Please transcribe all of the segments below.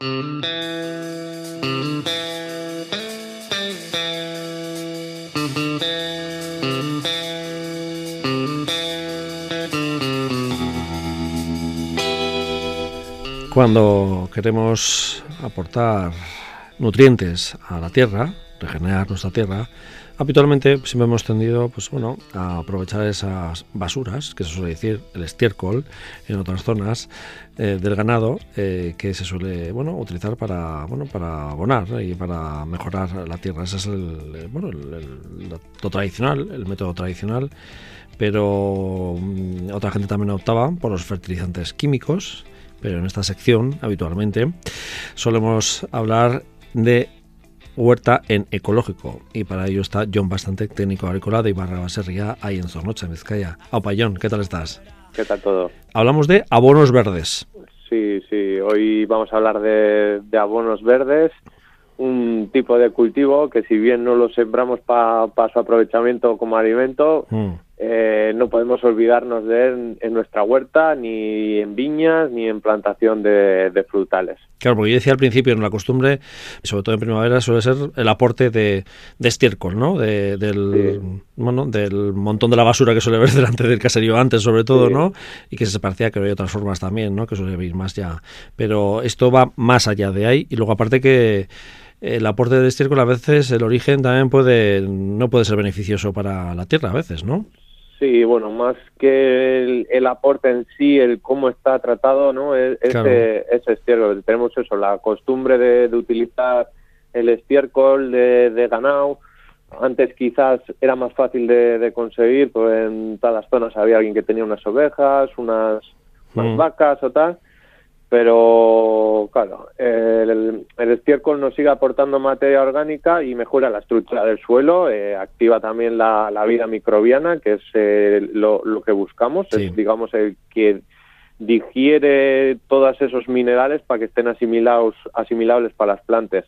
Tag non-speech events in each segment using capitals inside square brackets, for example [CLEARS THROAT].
Cuando queremos aportar nutrientes a la tierra, regenerar nuestra tierra, habitualmente siempre hemos tendido pues, bueno, a aprovechar esas basuras, que se suele decir el estiércol en otras zonas eh, del ganado, eh, que se suele bueno, utilizar para, bueno, para abonar y para mejorar la tierra. Ese es el, bueno, el, tradicional, el método tradicional, pero mm, otra gente también optaba por los fertilizantes químicos pero en esta sección habitualmente solemos hablar de huerta en ecológico y para ello está John Bastante, técnico agrícola de Ibarra Baserría, ahí en Zornocha, en Vizcaya. Aupa, John, ¿qué tal estás? ¿Qué tal todo? Hablamos de abonos verdes. Sí, sí, hoy vamos a hablar de, abonos verdes, un tipo de cultivo que si bien no lo sembramos para su aprovechamiento como alimento, mm. Eh, no podemos olvidarnos de él en nuestra huerta, ni en viñas, ni en plantación de, frutales. Claro, porque yo decía al principio, en la costumbre, sobre todo en primavera, suele ser el aporte de, estiércol, ¿no? del, del montón de la basura que suele haber [LAUGHS] delante del caserío antes, sobre todo, ¿no? Y que se parecía que había otras formas también, ¿no? Que suele haber más ya. Pero esto va más allá de ahí. Y luego, aparte que el aporte de estiércol a veces el origen también puede no puede ser beneficioso para la tierra a veces, ¿no? Sí, bueno, más que el, aporte en sí, el cómo está tratado, ¿no? Es, ese, estiércol. Tenemos eso, la costumbre de, utilizar el estiércol de, ganado. Antes quizás era más fácil de, conseguir, pues en todas las zonas había alguien que tenía unas ovejas, unas, unas mm. vacas o tal pero claro, el, estiércol nos sigue aportando materia orgánica y mejora la estructura del suelo, eh, activa también la, vida microbiana, que es eh, lo, que buscamos, es digamos el que digiere todos esos minerales para que estén asimilados, asimilables para las plantas.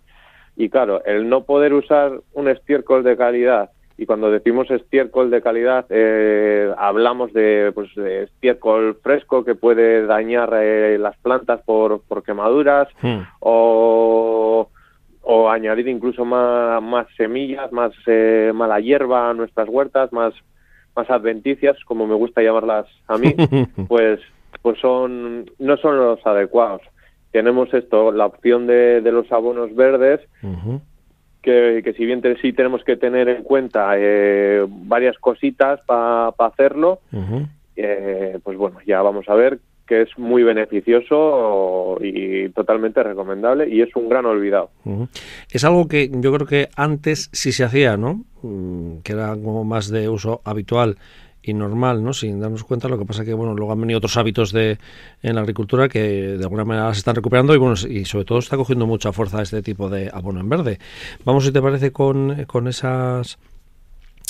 Y claro, el no poder usar un estiércol de calidad y cuando decimos estiércol de calidad eh, hablamos de, pues, estiércol fresco que puede dañar eh, las plantas por, por quemaduras hmm. o, o, añadir incluso más, más semillas, más eh, mala hierba a nuestras huertas, más, más adventicias, como me gusta llamarlas a mí, [LAUGHS] pues, pues son, no son los adecuados. Tenemos esto, la opción de, de los abonos verdes, que, si bien sí tenemos que tener en cuenta eh, varias cositas para hacerlo, eh, pues bueno, ya vamos a ver que es muy beneficioso y totalmente recomendable y es un gran olvidado. Es algo que yo creo que antes sí se hacía, ¿no? Mm, que era como más de uso habitual y normal, ¿no? Sin darnos cuenta, lo que pasa que, bueno, luego han venido otros hábitos de, en la agricultura que de alguna manera se están recuperando y, bueno, y sobre todo está cogiendo mucha fuerza este tipo de abono en verde. Vamos, si te parece, con, con esas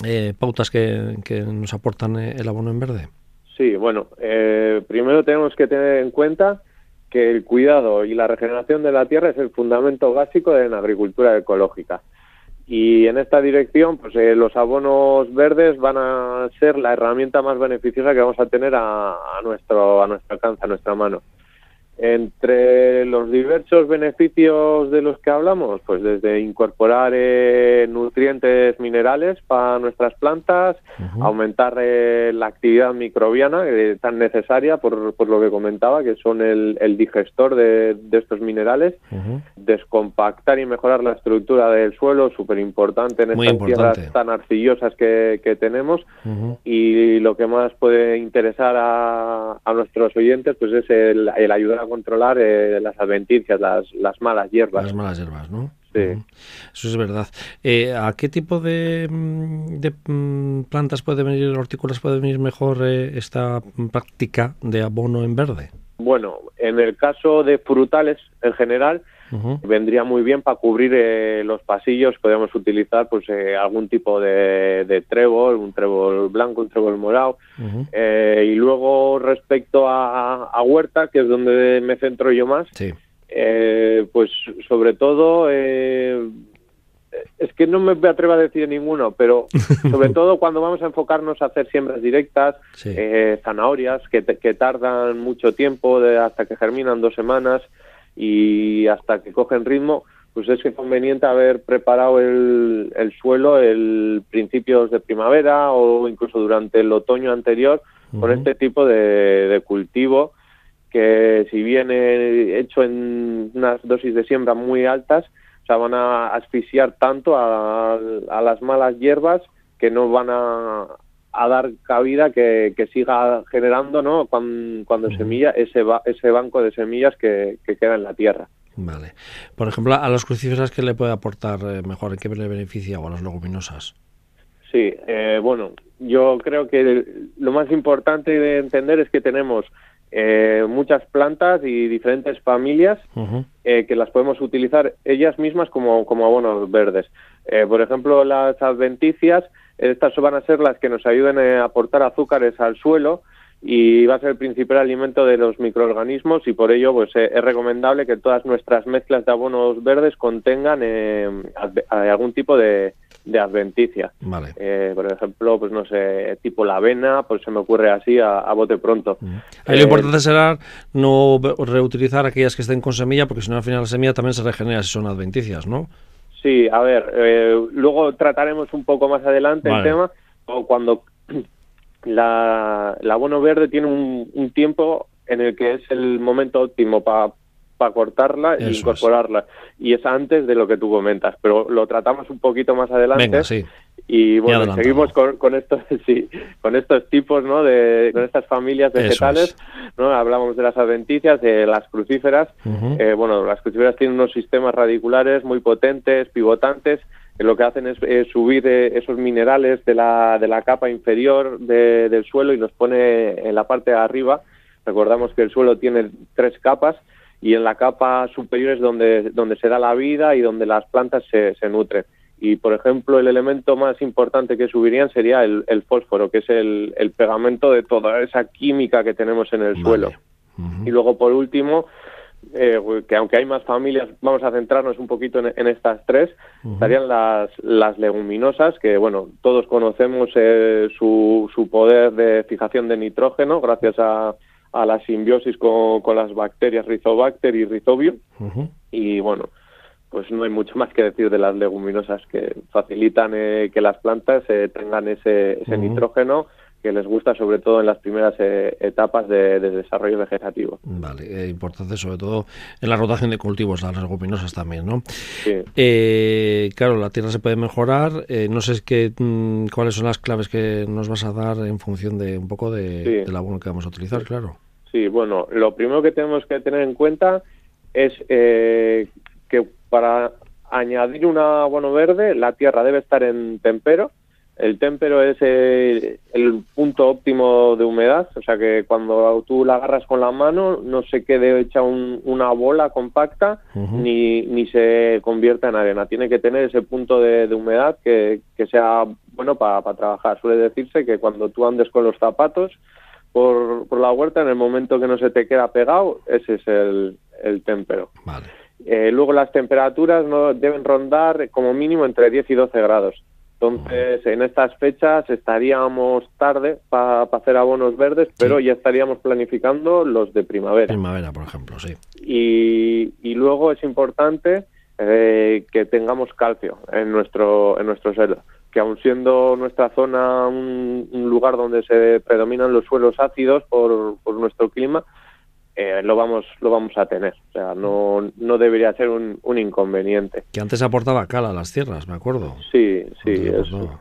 eh, pautas que, que, nos aportan eh, el abono en verde. Sí, bueno, eh, primero tenemos que tener en cuenta que el cuidado y la regeneración de la tierra es el fundamento básico de la agricultura ecológica. Y en esta dirección, pues eh, los abonos verdes van a ser la herramienta más beneficiosa que vamos a tener a, a nuestro a nuestro alcance, a nuestra mano. Entre los diversos beneficios de los que hablamos, pues desde incorporar eh, nutrientes minerales para nuestras plantas, aumentar eh, la actividad microbiana eh, tan necesaria por, por, lo que comentaba, que son el, digestor de, estos minerales, descompactar y mejorar la estructura del suelo, súper importante en estas tierras tan arcillosas que, tenemos, y lo que más puede interesar a, nuestros oyentes pues es el, el ayudar a controlar eh, las adventicias, las, las malas hierbas. Las malas hierbas, ¿no? Sí. Eso es verdad. Eh, ¿A qué tipo de, mm, de, mm, plantas puede venir, hortícolas puede venir mejor eh, esta práctica de abono en verde? Bueno, en el caso de frutales en general, vendría muy bien para cubrir eh, los pasillos. Podríamos utilizar pues eh, algún tipo de, trébol, un trébol blanco, un trébol morado. Eh, y luego respecto a, huerta, que es donde me centro yo más, pues sobre todo es que no me atrevo a decir ninguno, pero [LAUGHS] sobre todo cuando vamos a enfocarnos a hacer siembras directas, zanahorias que, que, tardan mucho tiempo, de, hasta que germinan dos semanas, y hasta que cogen ritmo, pues es conveniente haber preparado el, el suelo el principios de primavera o incluso durante el otoño anterior con este tipo de, cultivo que si viene hecho en unas dosis de siembra muy altas, o sea, van a asfixiar tanto a, a las malas hierbas que no van a, a dar cabida que, que, siga generando ¿no? cuando, cuando semilla ese, ese banco de semillas que, que, queda en la tierra. Vale. Por ejemplo, a las crucíferas, ¿qué le puede aportar eh, mejor? ¿En qué le beneficia o a las leguminosas? Sí, eh, bueno, yo creo que lo más importante de entender es que tenemos eh, muchas plantas y diferentes familias eh, que las podemos utilizar ellas mismas como, como abonos verdes. Por ejemplo, las adventicias, estas van a ser las que nos ayuden a aportar azúcares al suelo y va a ser el principal alimento de los microorganismos y por ello pues es recomendable que todas nuestras mezclas de abonos verdes contengan algún tipo de, de adventicia. Vale. Eh, por ejemplo, pues no sé, tipo la avena, pues se me ocurre así a, bote pronto. lo eh, importante será no reutilizar aquellas que estén con semilla, porque si no al final la semilla también se regenera si son adventicias, ¿no? Sí, a ver, eh, luego trataremos un poco más adelante el tema, o cuando [CLEARS THROAT] la, el abono verde tiene un, un tiempo en el que es el momento óptimo para para cortarla e incorporarla. Y es antes de lo que tú comentas, pero lo tratamos un poquito más adelante. Y bueno, seguimos con, estos, [LAUGHS] sí, con estos tipos, ¿no? De, con estas familias vegetales, ¿no? Hablamos de las adventicias, de las crucíferas. Eh, bueno, las crucíferas tienen unos sistemas radiculares muy potentes, pivotantes, lo que hacen es, subir eh, esos minerales de la, de la capa inferior del suelo y los pone en la parte de arriba. Recordamos que el suelo tiene tres capas y en la capa superior es donde, donde se da la vida y donde las plantas se, se nutren. Y, por ejemplo, el elemento más importante que subirían sería el, fósforo, que es el, el, pegamento de toda esa química que tenemos en el suelo. Y luego, por último, eh, que aunque hay más familias, vamos a centrarnos un poquito en, estas tres, estarían las, las leguminosas, que bueno, todos conocemos eh, su, su poder de fijación de nitrógeno gracias a, a la simbiosis con, con las bacterias Rizobacter y Rhizobio. Y bueno, pues no hay mucho [LAUGHS] más que decir de las leguminosas que facilitan eh, que las plantas eh, tengan ese, ese nitrógeno que les gusta sobre todo en las primeras eh, etapas de, desarrollo vegetativo. Vale, importante sobre todo en la rotación de cultivos, las leguminosas también, ¿no? Sí. claro, la tierra se puede mejorar, no sé qué, mm, cuáles son las claves que nos vas a dar en función de un poco de, del abono que vamos a utilizar, claro. Sí, bueno, lo primero que tenemos que tener en cuenta es eh, que para añadir un abono verde la tierra debe estar en tempero. El tempero es el, punto óptimo de humedad, o sea que cuando tú la agarras con la mano no se quede hecha una bola compacta ni, ni se convierta en arena. Tiene que tener ese punto de, humedad que, que, sea bueno para trabajar. Suele decirse que cuando tú andes con los zapatos por, por la huerta, en el momento que no se te queda pegado, ese es el, el témpero. Eh, luego las temperaturas no deben rondar como mínimo entre 10 y 12 grados. Entonces, en estas fechas estaríamos tarde para hacer abonos verdes, pero ya estaríamos planificando los de primavera. Primavera, por ejemplo, sí. Y, y luego es importante eh, que tengamos calcio en nuestro, en nuestro suelo que aun siendo nuestra zona un, lugar donde se predominan los suelos ácidos por, por nuestro clima, eh, lo vamos lo vamos a tener. O sea, no, no debería ser un, un inconveniente. Que antes aportaba cal a las tierras, me acuerdo. Sí, sí, eso.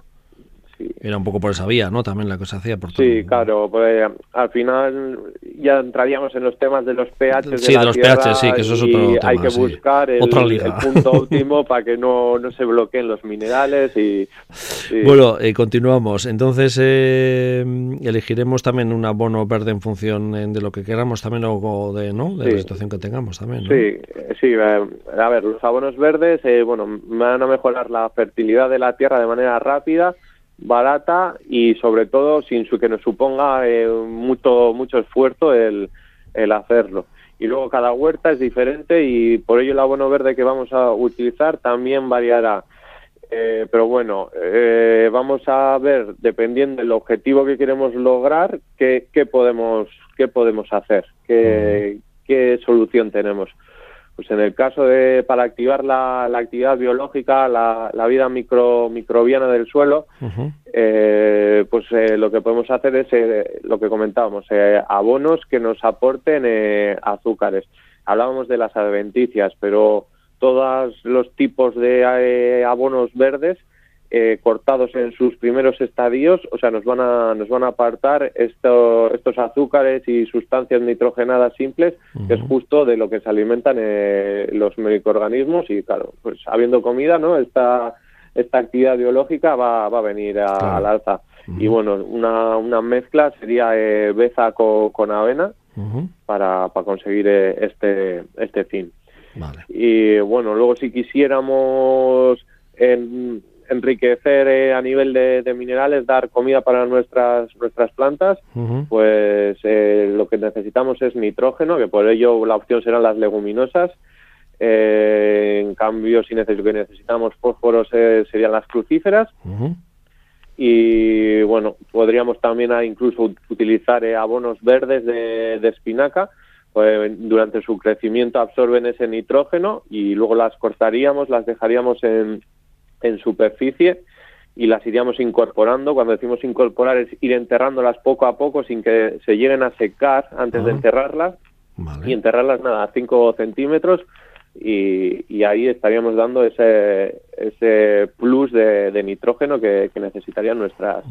Era un poco por esa vía, ¿no? También la que se hacía por todo. Sí, claro. Pues, al final ya entraríamos en los temas de los pH de sí, de los pH, sí, que eso es otro tema. Hay que buscar el, punto [LAUGHS] óptimo para que no, no se bloqueen los minerales y... Bueno, eh, continuamos. Entonces, eh, elegiremos también un abono verde en función de lo que queramos también o de, ¿no? de la situación que tengamos también, ¿no? Sí, sí. Eh, a ver, los abonos verdes, bueno, van a mejorar la fertilidad de la tierra de manera rápida barata y sobre todo sin su que nos suponga eh, mucho mucho esfuerzo el, el hacerlo. Y luego cada huerta es diferente y por ello el abono verde que vamos a utilizar también variará. Eh, pero bueno eh, vamos a ver dependiendo del objetivo que queremos lograr qué, qué podemos qué podemos hacer qué, qué solución tenemos Pues en el caso de para activar la, actividad biológica, la, vida micro, microbiana del suelo, eh, pues eh, lo que podemos hacer es eh, lo que comentábamos, abonos que nos aporten azúcares. Hablábamos de las adventicias, pero todos los tipos de abonos verdes eh, cortados en sus primeros estadios, o sea, nos van a, nos van a apartar estos azúcares y sustancias nitrogenadas simples, que es justo de lo que se alimentan eh, los microorganismos y, claro, pues habiendo comida, ¿no? Esta, esta actividad biológica va, va a venir al alza. Y bueno, una, una mezcla sería eh, beza con, avena para, para conseguir este, este fin. Y bueno, luego si quisiéramos en, enriquecer eh, a nivel de, minerales, dar comida para nuestras nuestras plantas, pues eh, lo que necesitamos es nitrógeno, que por ello la opción serán las leguminosas. Eh, en cambio, si necesitamos fósforos serían las crucíferas. Y bueno, podríamos también incluso utilizar abonos verdes de, de espinaca, pues durante su crecimiento absorben ese nitrógeno y luego las cortaríamos, las dejaríamos en, en superficie y las iríamos incorporando. Cuando decimos incorporar es ir enterrándolas poco a poco sin que se lleguen a secar antes de enterrarlas. Y enterrarlas nada, a 5 centímetros y, ahí estaríamos dando ese, ese plus de, nitrógeno que, necesitarían nuestras,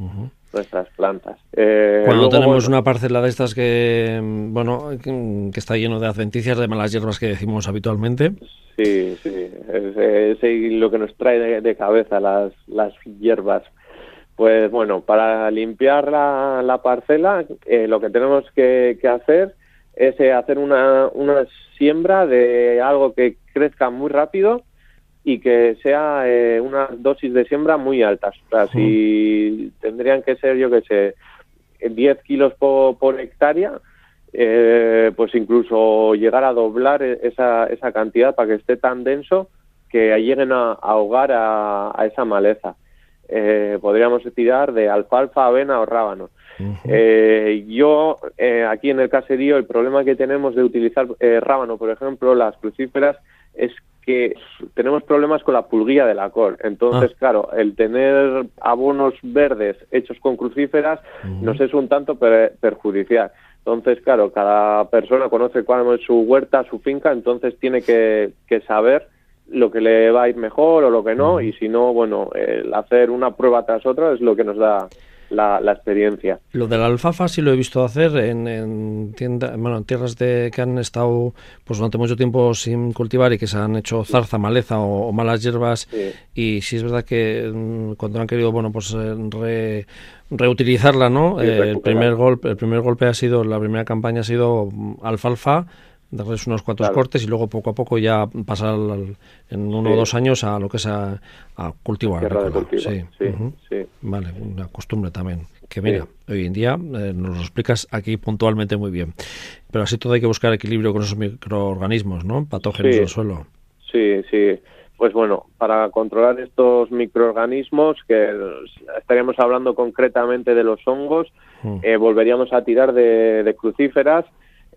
nuestras plantas. Eh, Cuando tenemos una parcela de estas que, bueno, que está lleno de adventicias, de malas hierbas que decimos habitualmente. Sí, sí, es, lo que nos trae de, cabeza las, las hierbas. Pues bueno, para limpiar la, la parcela, eh, lo que tenemos que, que hacer es eh, hacer una, una siembra de algo que crezca muy rápido y que sea eh, una dosis de siembra muy altas. O sea, si tendrían que ser, yo que sé, 10 kilos por, hectárea, eh, pues incluso llegar a doblar e, esa, esa cantidad para que esté tan denso que lleguen a, ahogar a, esa maleza. Eh, podríamos tirar de alfalfa, avena o rábano. Eh, yo, eh, aquí en el caserío, el problema que tenemos de utilizar eh, rábano, por ejemplo, las crucíferas, es que tenemos problemas con la pulguilla de la col. Entonces, ah. claro, el tener abonos verdes hechos con crucíferas nos es un tanto perjudicial. Entonces, claro, cada persona conoce cuál es su huerta, su finca, entonces tiene que, saber lo que le va a ir mejor o lo que no, y si no, bueno, el hacer una prueba tras otra es lo que nos da la, experiencia. Lo de la alfalfa sí lo he visto hacer en, en, bueno, en tierras de, que han estado pues durante mucho tiempo sin cultivar y que se han hecho zarza, maleza o, malas hierbas. Y sí es verdad que mm, cuando han querido bueno pues eh, reutilizarla, ¿no? Eh, el primer golpe, el primer golpe ha sido, la primera campaña ha sido mm, alfalfa darles unos cuantos cortes y luego poco a poco ya pasar en uno o dos años a lo que es a, cultivar. Sí. Sí, Vale, una costumbre también. Que mira, hoy en día eh, nos lo explicas aquí puntualmente muy bien. Pero así todo hay que buscar equilibrio con esos microorganismos, ¿no? Patógenos del suelo. Sí, sí. Pues bueno, para controlar estos microorganismos, que estaríamos hablando concretamente de los hongos, mm. eh, volveríamos a tirar de crucíferas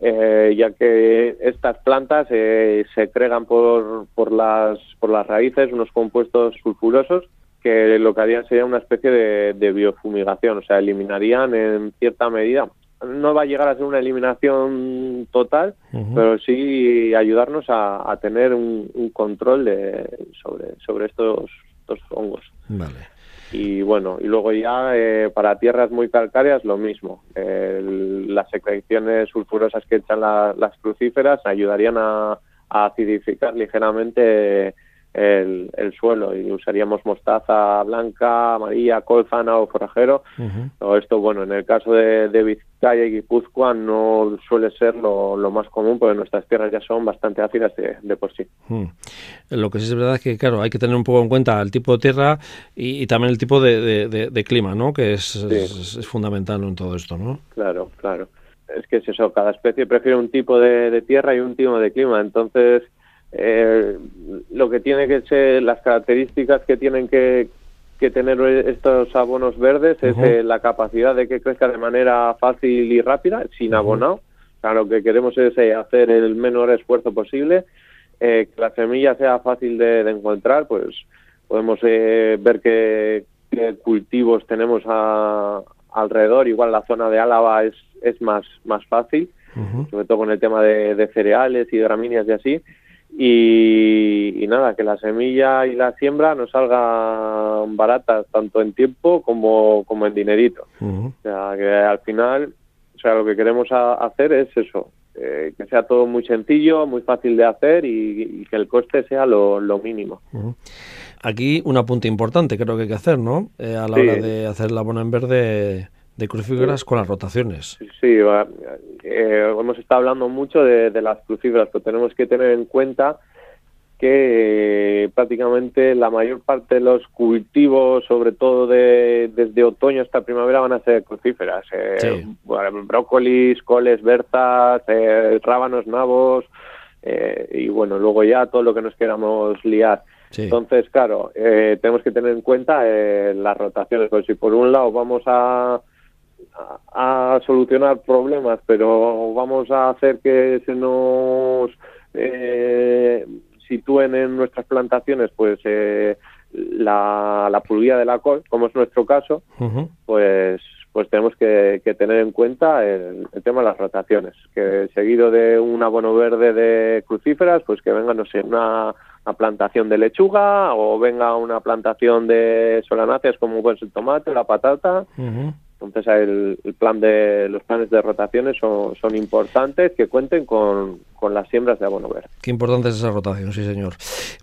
eh, ya que estas plantas eh, se cregan por, por, las, por las raíces unos compuestos sulfurosos que lo que harían sería una especie de, biofumigación, o sea, eliminarían en cierta medida. No va a llegar a ser una eliminación total, pero sí ayudarnos a, tener un, control de, sobre, sobre estos, estos hongos. Vale. Y bueno, y luego ya eh, para tierras muy calcáreas lo mismo. las secreciones sulfurosas que echan las crucíferas ayudarían a acidificar ligeramente el, suelo y usaríamos mostaza blanca, amarilla, colzana o forrajero. esto, bueno, en el caso de, de, Vizcaya y Guipúzcoa no suele ser lo, más común porque nuestras tierras ya son bastante ácidas de, por sí. Lo que sí es verdad es que, claro, hay que tener un poco en cuenta el tipo de tierra y, también el tipo de, clima, ¿no? Que es, es, fundamental en todo esto, ¿no? Claro, claro. Es que es eso, cada especie prefiere un tipo de tierra y un tipo de clima. Entonces, eh, lo que tiene que ser las características que tienen que, tener estos abonos verdes es eh, la capacidad de que crezca de manera fácil y rápida sin abonado. Lo que queremos es eh, hacer el menor esfuerzo posible que la semilla sea fácil de, encontrar, pues podemos ver qué, cultivos tenemos alrededor. Igual la zona de Álava es, es más, más fácil, sobre todo con el tema de, cereales y gramíneas y así. Y, nada, que la semilla y la siembra nos salgan baratas tanto en tiempo como, como en dinerito. O sea, que al final, o sea, lo que queremos hacer es eso, eh, que sea todo muy sencillo, muy fácil de hacer y, que el coste sea lo, mínimo. Aquí un apunte importante creo que hay que hacer, ¿no? Eh, a la hora de hacer la bono en verde de crucíferas con las rotaciones. Sí, eh, hemos estado hablando mucho de, las crucíferas, pero tenemos que tener en cuenta que prácticamente la mayor parte de los cultivos, sobre todo de, desde otoño hasta primavera, van a ser crucíferas. Eh, brócolis, coles, berzas, eh, rábanos, nabos eh, y bueno, luego ya todo lo que nos queramos liar. Entonces, claro, tenemos que tener en cuenta las rotaciones. Pues si por un lado vamos a a, solucionar problemas, pero vamos a hacer que se nos eh, sitúen en nuestras plantaciones, pues eh, la, la pulguía de la col, como es nuestro caso, pues pues tenemos que, tener en cuenta el, tema de las rotaciones, que seguido de un abono verde de crucíferas, pues que venga, no sé, una, plantación de lechuga o venga una plantación de solanáceas como puede ser el tomate, la patata, entonces el, plan de los planes de rotaciones son, son importantes que cuenten con, las siembras de abono verde. Qué importante es esa rotación, sí señor.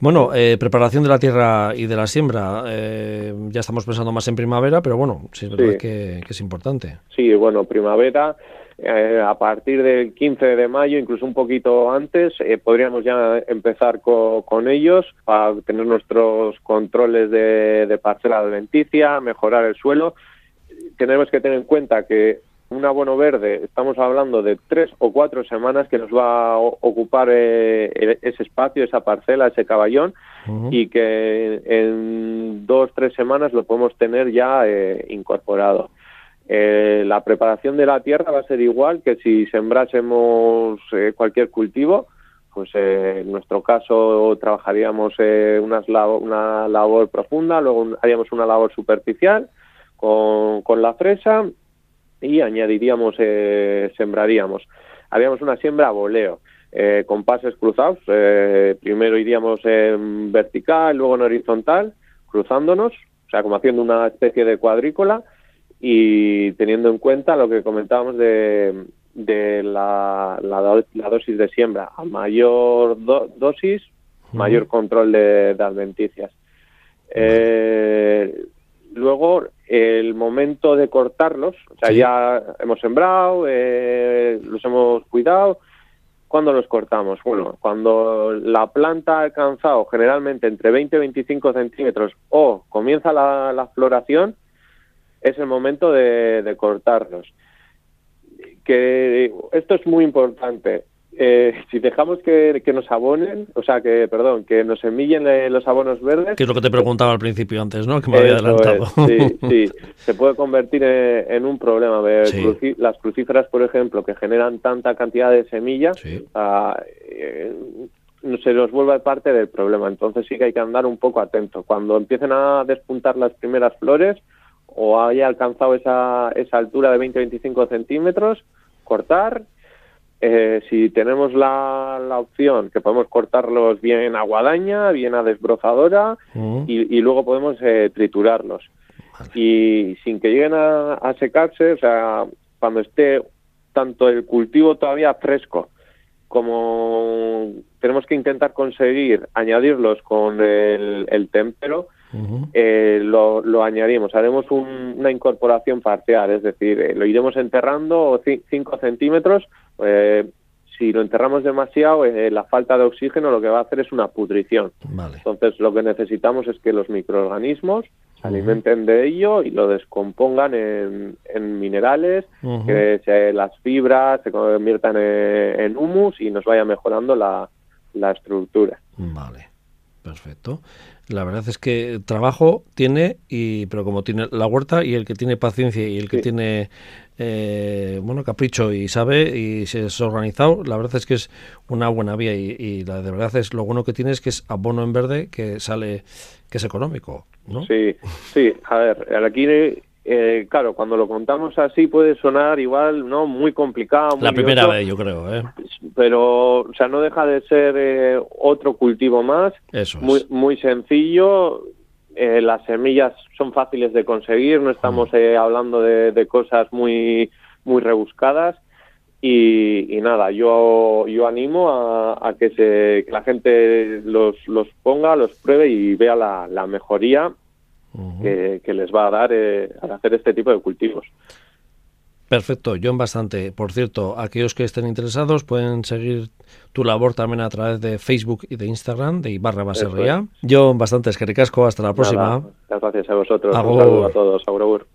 Bueno, eh, preparación de la tierra y de la siembra. Eh, ya estamos pensando más en primavera, pero bueno, sí es verdad Que, es importante. Sí, bueno, primavera. Eh, a partir del 15 de mayo, incluso un poquito antes, podríamos ya empezar con ellos para tener nuestros controles de, de parcela alimenticia, mejorar el suelo tenemos que tener en cuenta que un abono verde, estamos hablando de tres o cuatro semanas que nos va a ocupar eh, ese espacio, esa parcela, ese caballón, y que en dos, tres semanas lo podemos tener ya eh, incorporado. Eh, la preparación de la tierra va a ser igual que si sembrásemos cualquier cultivo, pues en nuestro caso trabajaríamos una labor profunda, luego haríamos una labor superficial, con, la fresa y añadiríamos, eh, sembraríamos. Haríamos una siembra a voleo, eh, con pases cruzados. Eh, primero iríamos en vertical, luego en horizontal, cruzándonos, o sea, como haciendo una especie de cuadrícula y teniendo en cuenta lo que comentábamos de, de la, la, dosis de siembra. A mayor dosis, mayor control de, de adventicias. Eh, luego el momento de cortarlos, o sea, ya hemos sembrado, eh, los hemos cuidado, ¿cuándo los cortamos? Bueno, cuando la planta ha alcanzado generalmente entre 20 y 25 centímetros o comienza la, floración, es el momento de, de cortarlos. Que esto es muy importante. Eh, si dejamos que, nos abonen, o sea, que, perdón, que nos semillen los abonos verdes... Que es lo que te preguntaba al principio antes, ¿no? Que me había adelantado. sí, [LAUGHS] sí, se puede convertir en, un problema. las crucíferas, por ejemplo, que generan tanta cantidad de semillas, ah, eh, se nos vuelve parte del problema. Entonces sí que hay que andar un poco atento. Cuando empiecen a despuntar las primeras flores o haya alcanzado esa, esa altura de 20-25 centímetros, cortar eh, si tenemos la, la, opción que podemos cortarlos bien a guadaña, bien a desbrozadora y, luego podemos eh, triturarlos. Y sin que lleguen a, secarse, o sea, cuando esté tanto el cultivo todavía fresco como tenemos que intentar conseguir añadirlos con el, el témpero, eh, lo, lo, añadimos, haremos una incorporación parcial, es decir, eh, lo iremos enterrando 5 centímetros. Eh, si lo enterramos demasiado, la falta de oxígeno lo que va a hacer es una pudrición. Entonces, lo que necesitamos es que los microorganismos se alimenten de ello y lo descompongan en, minerales, que las fibras se conviertan en, humus y nos vaya mejorando la, la estructura. Vale. Perfecto. La verdad es que trabajo tiene, y pero como tiene la huerta y el que tiene paciencia y el que tiene eh, bueno capricho y sabe y se es organizado, la verdad es que es una buena vía y, la de verdad es lo bueno que tiene es que es abono en verde que sale que es económico, ¿no? Sí, sí. A ver, aquí eh, claro, cuando lo contamos así puede sonar igual, ¿no? Muy complicado. la primera vez, yo creo, ¿eh? Pero, o sea, no deja de ser eh, otro cultivo más. Eso Muy, muy sencillo. Eh, las semillas son fáciles de conseguir, no estamos mm. hablando de, cosas muy, muy rebuscadas. Y, nada, yo, yo animo a, que, se, que la gente los, los ponga, los pruebe y vea la, la mejoría que, les va a dar eh, al hacer este tipo de cultivos. Perfecto, John Bastante. Por cierto, aquellos que estén interesados pueden seguir tu labor también a través de Facebook y de Instagram de Ibarra Baserría. John Bastante, es que ricasco, hasta la próxima. gracias a vosotros. Un saludo a todos. Agur,